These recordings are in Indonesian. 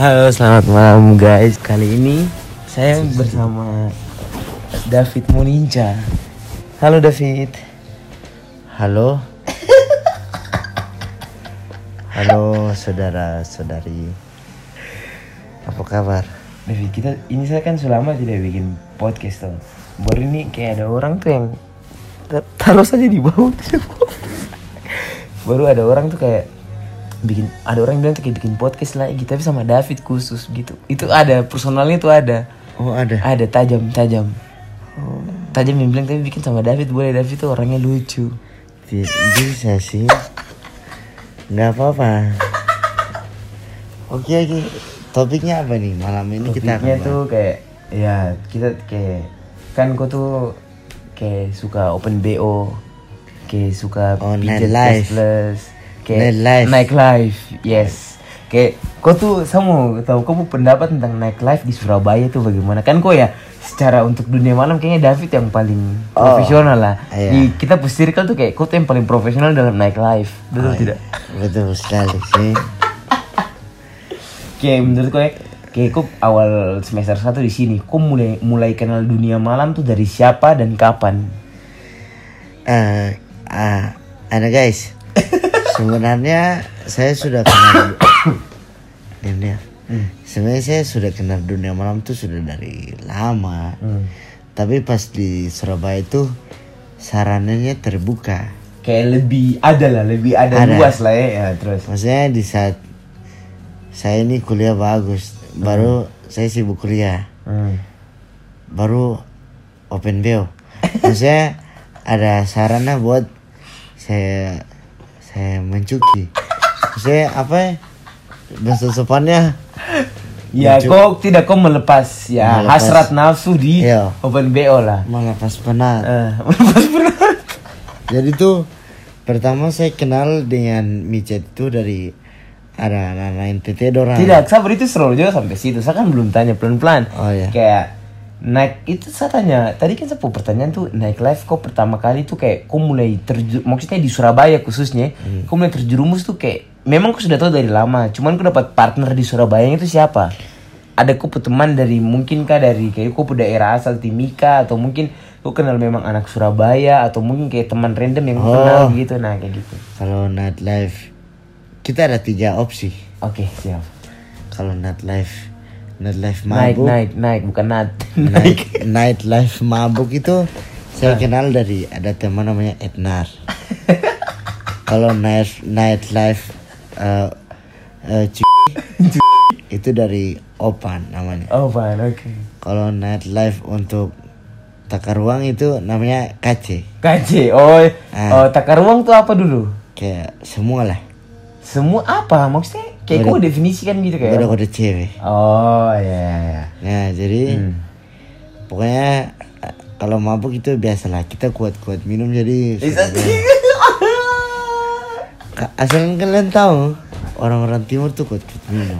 Halo, selamat malam guys. Kali ini saya bersama David Muninja. Halo David. Halo. Halo saudara-saudari. Apa kabar? David, kita ini saya kan selama tidak bikin podcast tuh. Baru ini kayak ada orang tuh yang ta- taruh saja di bawah. Baru ada orang tuh kayak bikin ada orang yang bilang kayak bikin podcast lagi tapi sama David khusus gitu. Itu ada personalnya tuh ada. Oh ada. Ada tajam tajam. Tajam yang bilang tapi bikin sama David boleh David tuh orangnya lucu. Bi- Bisa sih. Nggak apa-apa. Oke oke. Topiknya apa nih malam ini kita Topiknya tuh kayak ya kita kayak kan kau tuh kayak suka open bo kayak suka Oh, pijat plus kayak Nightlife. nightlife yes kayak kau tuh saya mau tahu kamu pendapat tentang nightlife di Surabaya tuh bagaimana kan kau ya secara untuk dunia malam kayaknya David yang paling Oh, profesional lah iya. di kita pus circle tuh kayak kau tuh yang paling profesional dalam nightlife betul Oh, tidak iya. Betul sekali sih. Kayak menurut kau ya, kayak kau awal semester 1 di sini, kau mulai mulai kenal dunia malam tuh dari siapa dan kapan? Eh, ah, ada guys. Sebenarnya saya sudah kenal. Diam, diam. Sebenarnya saya sudah kenal dunia malam tuh sudah dari lama. Tapi pas di Surabaya itu sarannya terbuka. Kayak lebih ada lah, lebih ada, Ada. luas lah ya, ya terus. Maksudnya di saat saya ini kuliah bagus, baru saya sibuk kuliah, Hmm. baru open bio. Maksudnya ada sarana buat saya saya mencuki. Maksudnya apa ya? Bahasa sopannya Ya, Mencu- kau tidak kau melepas ya Melepas. hasrat nafsu di Iya. open BO lah. melepas penat. Eh, melepas benar. Jadi tuh pertama saya kenal dengan micet itu dari ada anak-anak NTT dorang. Tidak, sabar itu seru juga sampai situ. Saya kan belum tanya pelan-pelan. Oh, iya. Kayak naik itu saya tanya tadi kan saya pertanyaan tuh naik live kok pertama kali tuh kayak kok mulai terjun maksudnya di Surabaya khususnya Hmm. kok mulai terjerumus tuh kayak memang kok sudah tahu dari lama cuman kok dapat partner di Surabaya itu siapa ada kok teman dari mungkin kah dari kayak kok daerah asal Timika atau mungkin kok kenal memang anak Surabaya atau mungkin kayak teman random yang kau Oh. kenal gitu nah kayak gitu Kalau nightlife kita ada tiga opsi. oke siap Kalau nightlife nightlife mabuk, naik naik bukan nat night, nightlife mabuk itu saya kenal dari ada teman namanya Ednar. Kalau night nightlife uh, uh, cu- itu dari Opan namanya. oh fine oke Kalau nightlife untuk takar ruang itu namanya KC. KC oh Ah. oh takar ruang tuh apa dulu Kayak semua lah. Semua apa? Maksudnya kayak Beda- kau definisikan gitu kayak. Kode-kode cewek. Oh ya ya. Nah, jadi Hmm. pokoknya kalau mabuk itu biasalah kita kuat-kuat minum jadi asal kalian tahu orang-orang timur tuh kuat-kuat minum.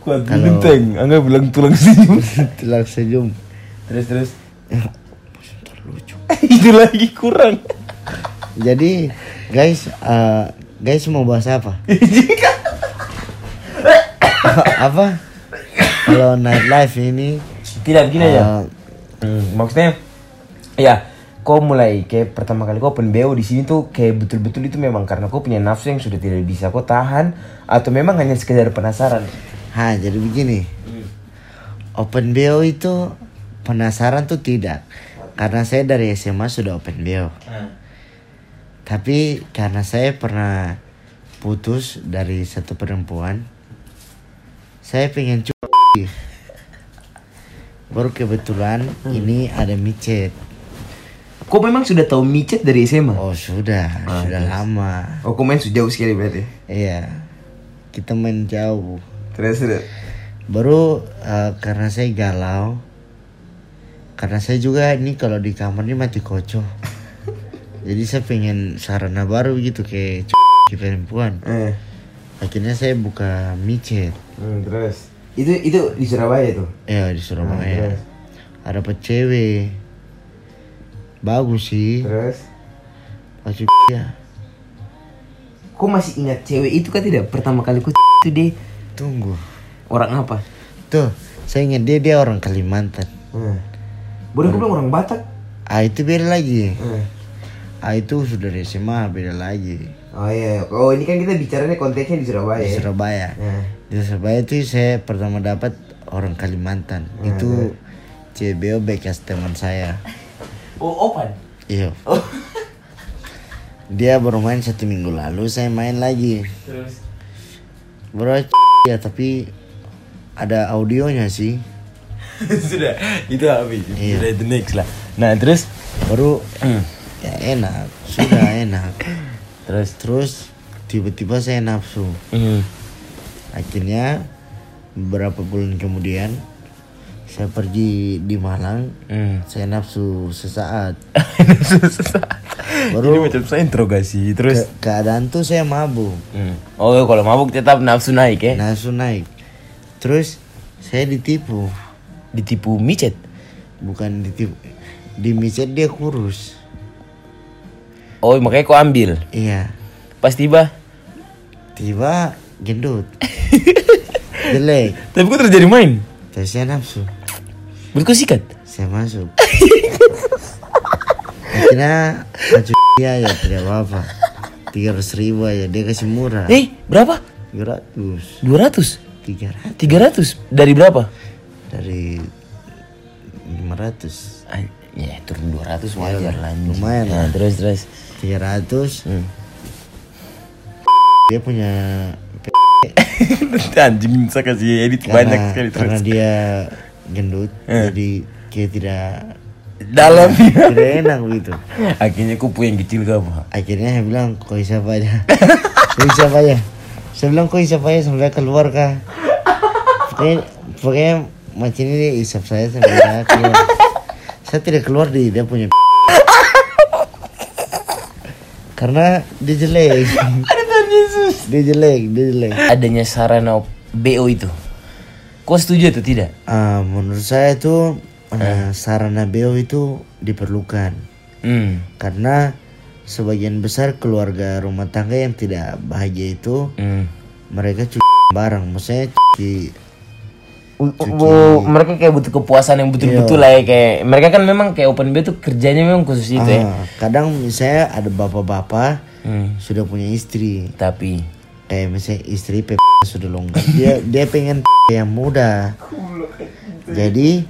Kuat Kalau- genteng, anggap bilang tulang senyum. Tulang senyum. terus terus. Terlucu. Itu lagi kurang. Jadi guys, eh, guys mau bahas apa? apa? Kalau nightlife ini Tidak begini aja. eh, Hmm, maksudnya ya kau mulai kayak pertama kali kau open BO di sini tuh kayak betul-betul itu memang karena kau punya nafsu yang sudah tidak bisa kau tahan atau memang hanya sekedar penasaran. Ha, jadi begini. Open BO itu penasaran tuh tidak. Karena saya dari SMA sudah open BO. Tapi karena saya pernah putus dari satu perempuan, saya pengen coba. Baru kebetulan ini ada micet. Kau memang sudah tahu micet dari SMA? Oh sudah, Ah, sudah terus. lama. Oh, kau main sejauh sekali berarti. Iya, kita main jauh. Terus terus. Baru eh, karena saya galau, karena saya juga ini kalau di kamar ini mati kocok. Jadi saya pengen sarana baru gitu kayak c- perempuan. Eh. Akhirnya saya buka micet. Hmm, terus. Itu itu di Surabaya tuh. Ya di Surabaya. terus. Ada cewek. Bagus sih. Terus. Pas ya. kau masih ingat cewek itu kan tidak? Pertama kali kau itu dia Tunggu. orang apa? Tuh, saya ingat dia dia orang Kalimantan. Hmm. Boleh kau bilang orang Batak? Ah itu beda lagi. Hmm. Ah itu sudah SMA beda lagi. Oh iya, oh ini kan kita bicaranya konteksnya di Surabaya. Di ya? Surabaya. Hmm. Di Surabaya itu saya pertama dapat orang Kalimantan. Itu CBO bekas teman saya. Oh, opan. Iya. Oh. Dia baru main satu minggu lalu, saya main lagi. Terus. Bro, ya tapi ada audionya sih. Sudah, itu habis. Iya. Sudah itu next lah. Nah, terus Baru Hmm. Ya enak, sudah enak. terus Terus tiba-tiba saya nafsu. hmm. Akhirnya beberapa bulan kemudian saya pergi di Malang, Hmm. saya nafsu sesaat. Baru ini macam saya interogasi terus. Ke- keadaan tuh saya mabuk, Hmm. Oh, kalau mabuk tetap nafsu naik ya. nafsu naik. Terus saya ditipu, Ditipu micet. bukan ditipu. Di micet dia kurus. Oh, makanya kau ambil. Iya. Pas tiba. Tiba gendut. Jelek. Tapi kau terus jadi main. Terus saya nafsu. Berarti kau sikat. Saya masuk. Akhirnya maju dia ya tidak apa-apa. Tiga ratus ribu aja dia kasih murah. Eh, berapa? Tiga ratus. 200. Tiga ratus 300 dari berapa? dari lima ratus. Ya, turun 200 wajar lah. lumayan Nah, lah. terus terus. Tiga ratus. Hmm. Dia punya Anjing bisa kasih edit banyak karena, sekali karena terus. dia gendut Eh. jadi kayak tidak Dalam. tidak enak begitu. Akhirnya kau yang kecil ke apa? Akhirnya saya bilang kau isap aja. Kau isap aja. Saya bilang kau isap aja sampai keluar kah? Pokoknya, pokoknya macam ini dia isap saya sampai keluar. Saya tidak keluar di dia punya karena dia jelek. Ada Tuhan Yesus. Dia jelek, dia jelek. Adanya sarana BO itu. Kau setuju atau tidak? Ah, menurut saya itu ah, sarana beo itu diperlukan Hmm. karena sebagian besar keluarga rumah tangga yang tidak bahagia itu Hmm. mereka cuci barang maksudnya cuci Bu, mereka kayak butuh kepuasan yang betul-betul lah ya kayak mereka kan memang kayak open BO tuh kerjanya memang khusus itu ya. Ah, kadang misalnya ada bapak-bapak Hmm. sudah punya istri. Tapi? Kayak misalnya istri p sudah longgar. Dia dia pengen yang muda. Jadi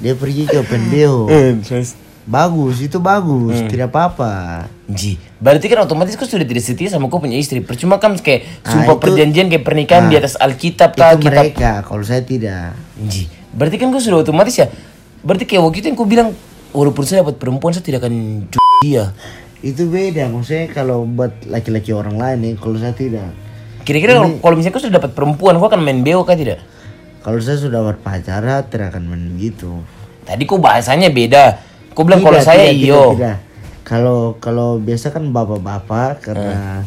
dia pergi ke open bio terus bagus itu bagus tidak apa-apa Ji, berarti kan otomatis kau sudah tidak setia sama kau punya istri. Percuma kan kayak Ah, sumpah itu- perjanjian kayak pernikahan di atas Alkitab itu kah kitab. mereka kalau saya tidak Ji, berarti kan kau sudah otomatis ya. Berarti kayak waktu itu yang kau bilang walaupun saya dapat perempuan saya tidak akan dia. itu beda maksudnya kalau buat laki-laki orang lain nih kalau saya tidak Kira-kira kalau- kalau misalnya kau sudah dapat perempuan kau akan main beo kah tidak? kalau saya sudah berpacaran tidak akan main gitu Tadi kau bahasanya beda. Kau bilang kalau Tidak, saya tidak, iyo. tidak, tidak. Kalau kalau biasa kan bapak-bapak karena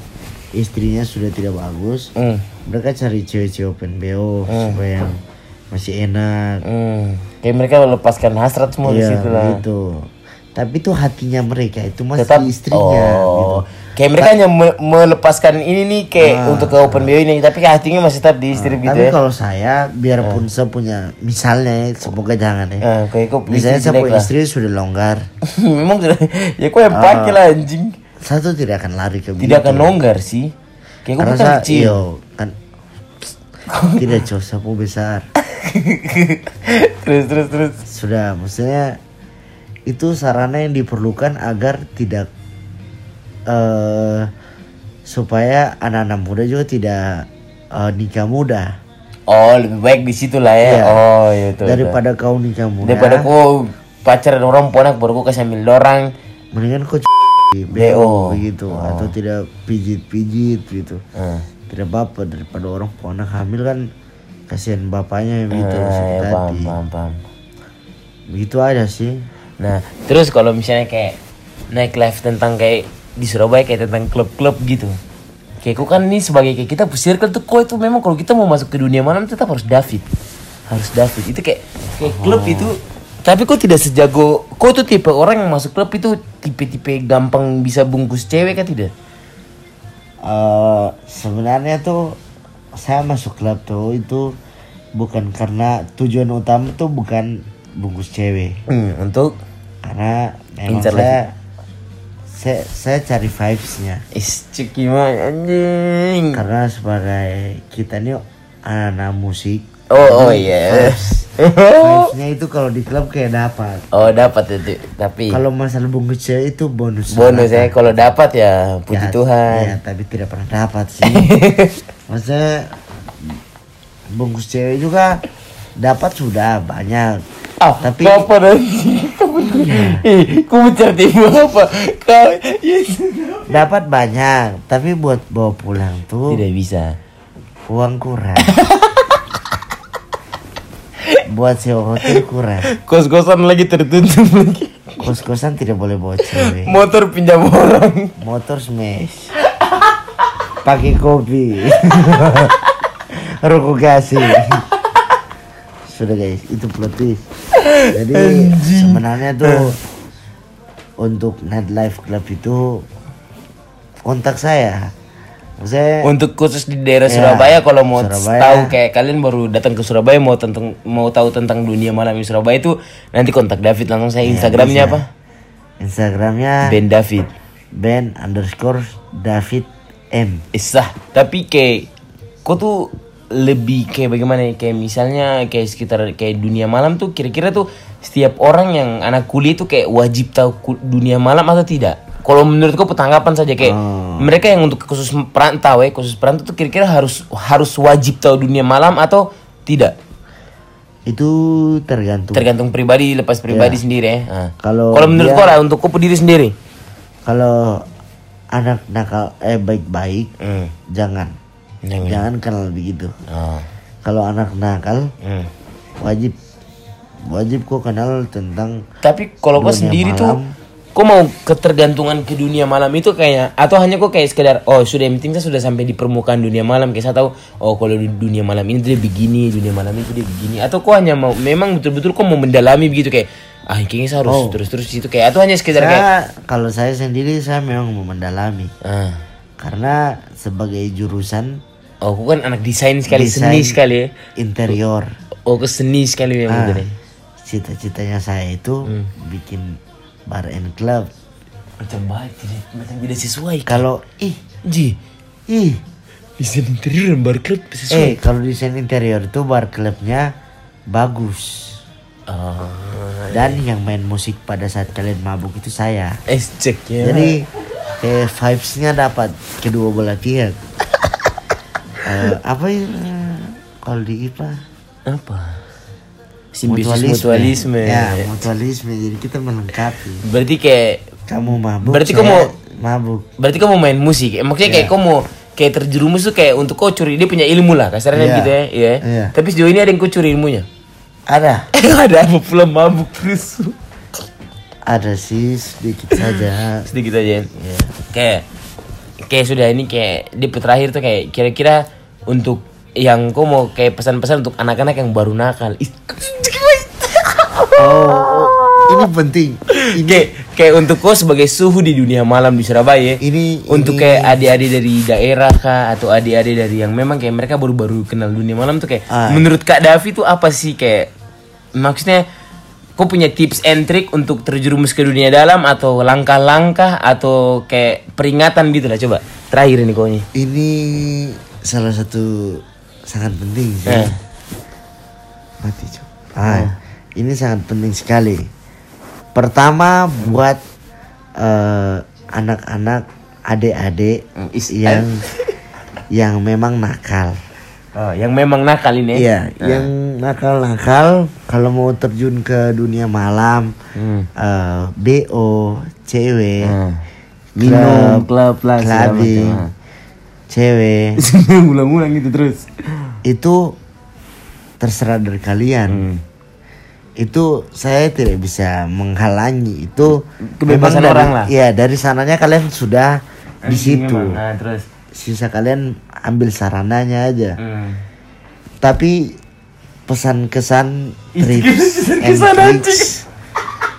istrinya sudah tidak bagus, Hmm. mereka cari cewek-cewek open BO supaya yang masih enak. Hmm. Kayak mereka lepaskan hasrat semua di Iya, situ lah. gitu. Tapi itu hatinya mereka itu masih Tetap istrinya oh. gitu. Kayak mereka hanya me- melepaskan ini nih kayak untuk ke open BO ini, tapi hatinya masih tetap di istri gitu Ah. Tapi ya. kalau saya biarpun saya punya misalnya ya, semoga jangan ya. Eh, kayak kau Misalnya saya punya istri sudah longgar, Memang sudah ya kau yang pakai lah anjing. saya tuh tidak akan lari ke Tidak akan longgar sih. Kayak bukan saya kecil. iyo, kan tidak cowok sapu besar. terus terus terus. Sudah, maksudnya itu sarana yang diperlukan agar tidak eh supaya anak-anak muda juga tidak eh, nikah muda Oh, lebih baik di situ lah ya. Iya. Oh, iya tuh. daripada kau nikah muda. daripada kau pacaran orang ponak baru kau kasih ambil dorang. mendingan kau BO. BO begitu atau tidak pijit-pijit gitu. Hmm. Tidak apa-apa daripada orang ponak hamil kan kasihan bapaknya gitu Ah, sakit ya, paham, paham, paham. Begitu aja sih. Nah, terus kalau misalnya kayak naik live tentang kayak di Surabaya kayak tentang klub-klub gitu. Kayak kau kan ini sebagai kayak kita circle tuh kau itu memang kalau kita mau masuk ke dunia malam tetap harus David. Harus David. Itu kayak kayak klub itu tapi kau tidak sejago kau tuh tipe orang yang masuk klub itu tipe-tipe gampang bisa bungkus cewek kan tidak? eh, sebenarnya tuh saya masuk klub tuh itu bukan karena tujuan utama tuh bukan bungkus cewek Hmm, untuk karena memang saya, saya saya cari vibesnya is mah anjing. karena sebagai kita nih anak musik Oh, oh iya. vibesnya itu kalau di klub kayak dapat oh, dapat itu. Tapi kalau masalah bungkus cewek itu bonus bonus ya kalau dapat ya puji Ya, Tuhan. ya, tapi tidak pernah dapat sih maksudnya bungkus cewek juga dapat sudah banyak Ah, tapi apa nanti? Ih, ku mencari apa? Kau dapat banyak tapi buat bawa pulang tuh tidak bisa. uang kurang buat sewa hotel kurang Kos-kosan lagi tertutup lagi. kos-kosan tidak boleh bawa cewek Motor pinjam orang. motor smash pakai kopi rokok gasing sudah guys itu plot twist jadi sebenarnya tuh untuk nightlife club itu kontak saya saya Untuk khusus di daerah Ya, Surabaya kalau mau Surabaya. tahu kayak kalian baru datang ke Surabaya mau tentang mau tahu tentang dunia malam di Surabaya itu nanti kontak David langsung saya Instagramnya bisa. apa? instagramnya Ben David. ben underscore david m Isah, tapi kayak kau tuh lebih kayak bagaimana ya? kayak misalnya kayak sekitar kayak dunia malam tuh kira-kira tuh setiap orang yang anak kuliah tuh kayak wajib tahu dunia malam atau tidak? Kalau menurutku petanggapan saja kayak Oh. mereka yang untuk khusus perantau ya khusus perantau tuh kira-kira harus harus wajib tahu dunia malam atau tidak? itu tergantung Tergantung pribadi lepas pribadi sendiri ya. Ah. Kalau kalau menurut dia- lah untuk kau diri sendiri. kalau anak nakal eh baik-baik Hmm. jangan Jangan. jangan kenal begitu Ah. kalau anak nakal Hmm. wajib wajib kok kenal tentang Tapi kalau kau sendiri tuh, malam. kau mau ketergantungan ke dunia malam itu kayaknya atau hanya kau kayak sekedar oh sudah yang penting saya sudah sampai di permukaan dunia malam kayak saya tahu oh kalau di dunia malam ini dia begini dunia malam itu dia begini atau kau hanya mau memang betul-betul kau mau mendalami begitu kayak ah kayaknya saya harus terus-terus itu kayak atau hanya sekedar kayak saya kalau saya sendiri saya memang mau mendalami ah karena sebagai jurusan oh kau kan anak desain sekali Desain. seni sekali ya. interior. Oh kau seni sekali memang ah, ya. cita-citanya saya itu Hmm. bikin bar and club. Macam baik tidak macam tidak sesuai. Kalau ih ji. ih. Desain interior dan bar club sesuai eh kalau desain interior itu bar clubnya bagus. Ah, dan yang main musik pada saat kalian mabuk itu saya. Es cek ya. Jadi kayak vibesnya dapat kedua belah pihak Eh, apa ya eh, kalau di IPA apa? Simbiosis mutualisme, ya mutualisme. Jadi kita melengkapi. Berarti kayak kamu mabuk Berarti kamu- mabuk. berarti kamu main musik Eh, maksudnya kayak kamu kayak terjerumus tuh kayak untuk kau curi dia punya ilmu lah kasarnya Iya. gitu ya iya Iya. tapi sejauh ini ada yang kau curi ilmunya? Ada. Ada apa pula mabuk terus ada sih sedikit saja. Sedikit aja. Ya kayak kayak sudah ini kayak di terakhir tuh kayak kira-kira untuk yang kau mau kayak pesan-pesan untuk anak-anak yang baru nakal. Oh, oh, ini penting. Kayak kayak untuk kau sebagai suhu di dunia malam di Surabaya. Ini untuk ini- kayak adik-adik dari daerah kah atau adik-adik dari yang memang kayak mereka baru-baru kenal dunia malam tuh kayak Ah. menurut Kak Davi tuh apa sih? Kayak maksudnya kau punya tips and trick untuk terjerumus ke dunia dalam atau langkah-langkah atau kayak peringatan gitu lah coba. Terakhir ini kau ini salah satu sangat penting sih. Eh. mati Cok. ah ini sangat penting sekali. Pertama buat eh, anak-anak adik-adik Hmm, yang yang memang nakal oh, yang memang nakal ini Iya, yang nakal-nakal kalau mau terjun ke dunia malam, Hmm. eh, BO, cewek, Hmm. klub, minum klub segala clubbing, cewek, ulang-ulang gitu terus itu terserah dari kalian. Hmm. Itu saya tidak bisa menghalangi itu Kebebasan memang orang lah. Iya, dari sananya kalian sudah di situ. Nah, terus Sisa kalian ambil sarananya aja. Hmm. tapi pesan kesan Ih, tips and tricks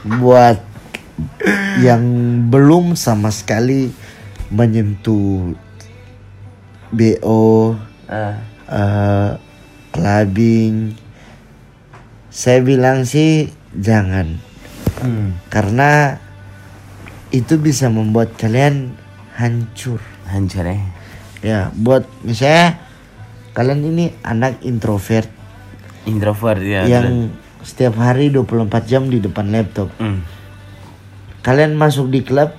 buat yang belum sama sekali menyentuh BO, Ah. eh clubbing. Saya bilang sih jangan Hmm. karena itu bisa membuat kalian hancur. Hancur ya. Ya, buat misalnya kalian ini anak introvert Introvert ya. yang setiap hari 24 jam di depan laptop. Hmm. Kalian masuk di klub,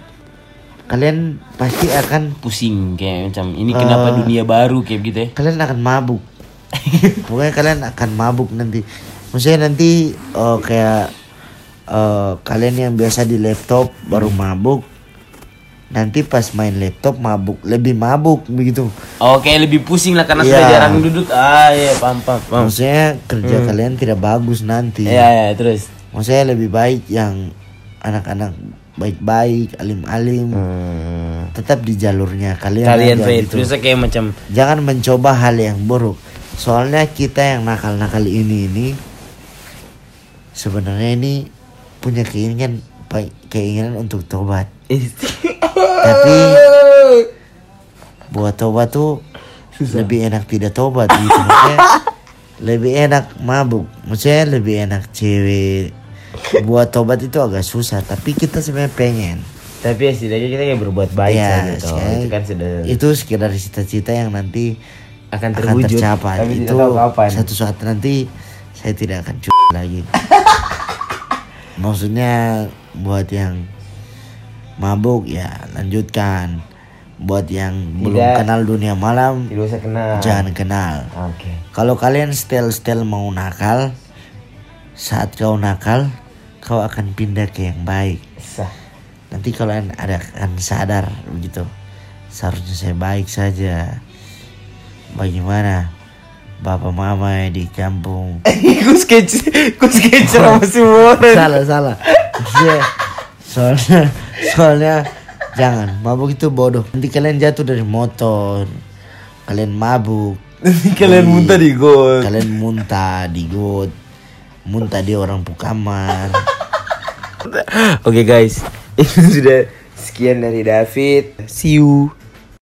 kalian pasti akan Pusing kayak macam ini kenapa dunia baru kayak gitu ya. kalian akan mabuk. Pokoknya kalian akan mabuk nanti. Maksudnya nanti oh, kayak eh, kalian yang biasa di laptop baru mabuk. Nanti pas main laptop mabuk, lebih mabuk begitu. Kayak lebih pusing lah karena Iya. sudah jarang duduk. Ah iya paham paham. paham. Maksudnya kerja kalian tidak bagus nanti. Ya terus. Maksudnya lebih baik yang anak-anak baik-baik, alim-alim, Hmm. tetap di jalurnya kalian. Kalian gitu. terus kayak macam Jangan mencoba hal yang buruk. Soalnya kita yang nakal-nakal ini ini sebenarnya ini punya keinginan baik- keinginan untuk tobat. Tapi buat tobat tuh lebih enak tidak tobat gitu. Maksudnya lebih enak mabuk. Maksudnya lebih enak cewek buat tobat itu agak susah tapi kita sebenarnya pengen. Tapi ya setidaknya kita kayak berbuat baik Ya, sekali- Itu kan sudah itu sekedar cita-cita yang nanti akan akan terwujud. tercapai. Tapi itu kapan. satu saat nanti saya tidak akan cu lagi. Maksudnya buat yang mabuk ya lanjutkan buat yang belum Tidak. kenal dunia malam Tidak usah kenal. jangan kenal Oke. kalau kalian setel-setel mau nakal saat kau nakal kau akan pindah ke yang baik Sah. nanti kalian ada akan sadar begitu seharusnya saya baik saja bagaimana bapak mama di kampung Ku sketch, ku sketch sama semua. salah salah Maksudnya, soalnya soalnya jangan mabuk itu bodoh nanti kalian jatuh dari motor kalian mabuk Kalian muntah di got. kalian muntah di got muntah di orang pukamar Oke guys, itu sudah sekian dari David. See you.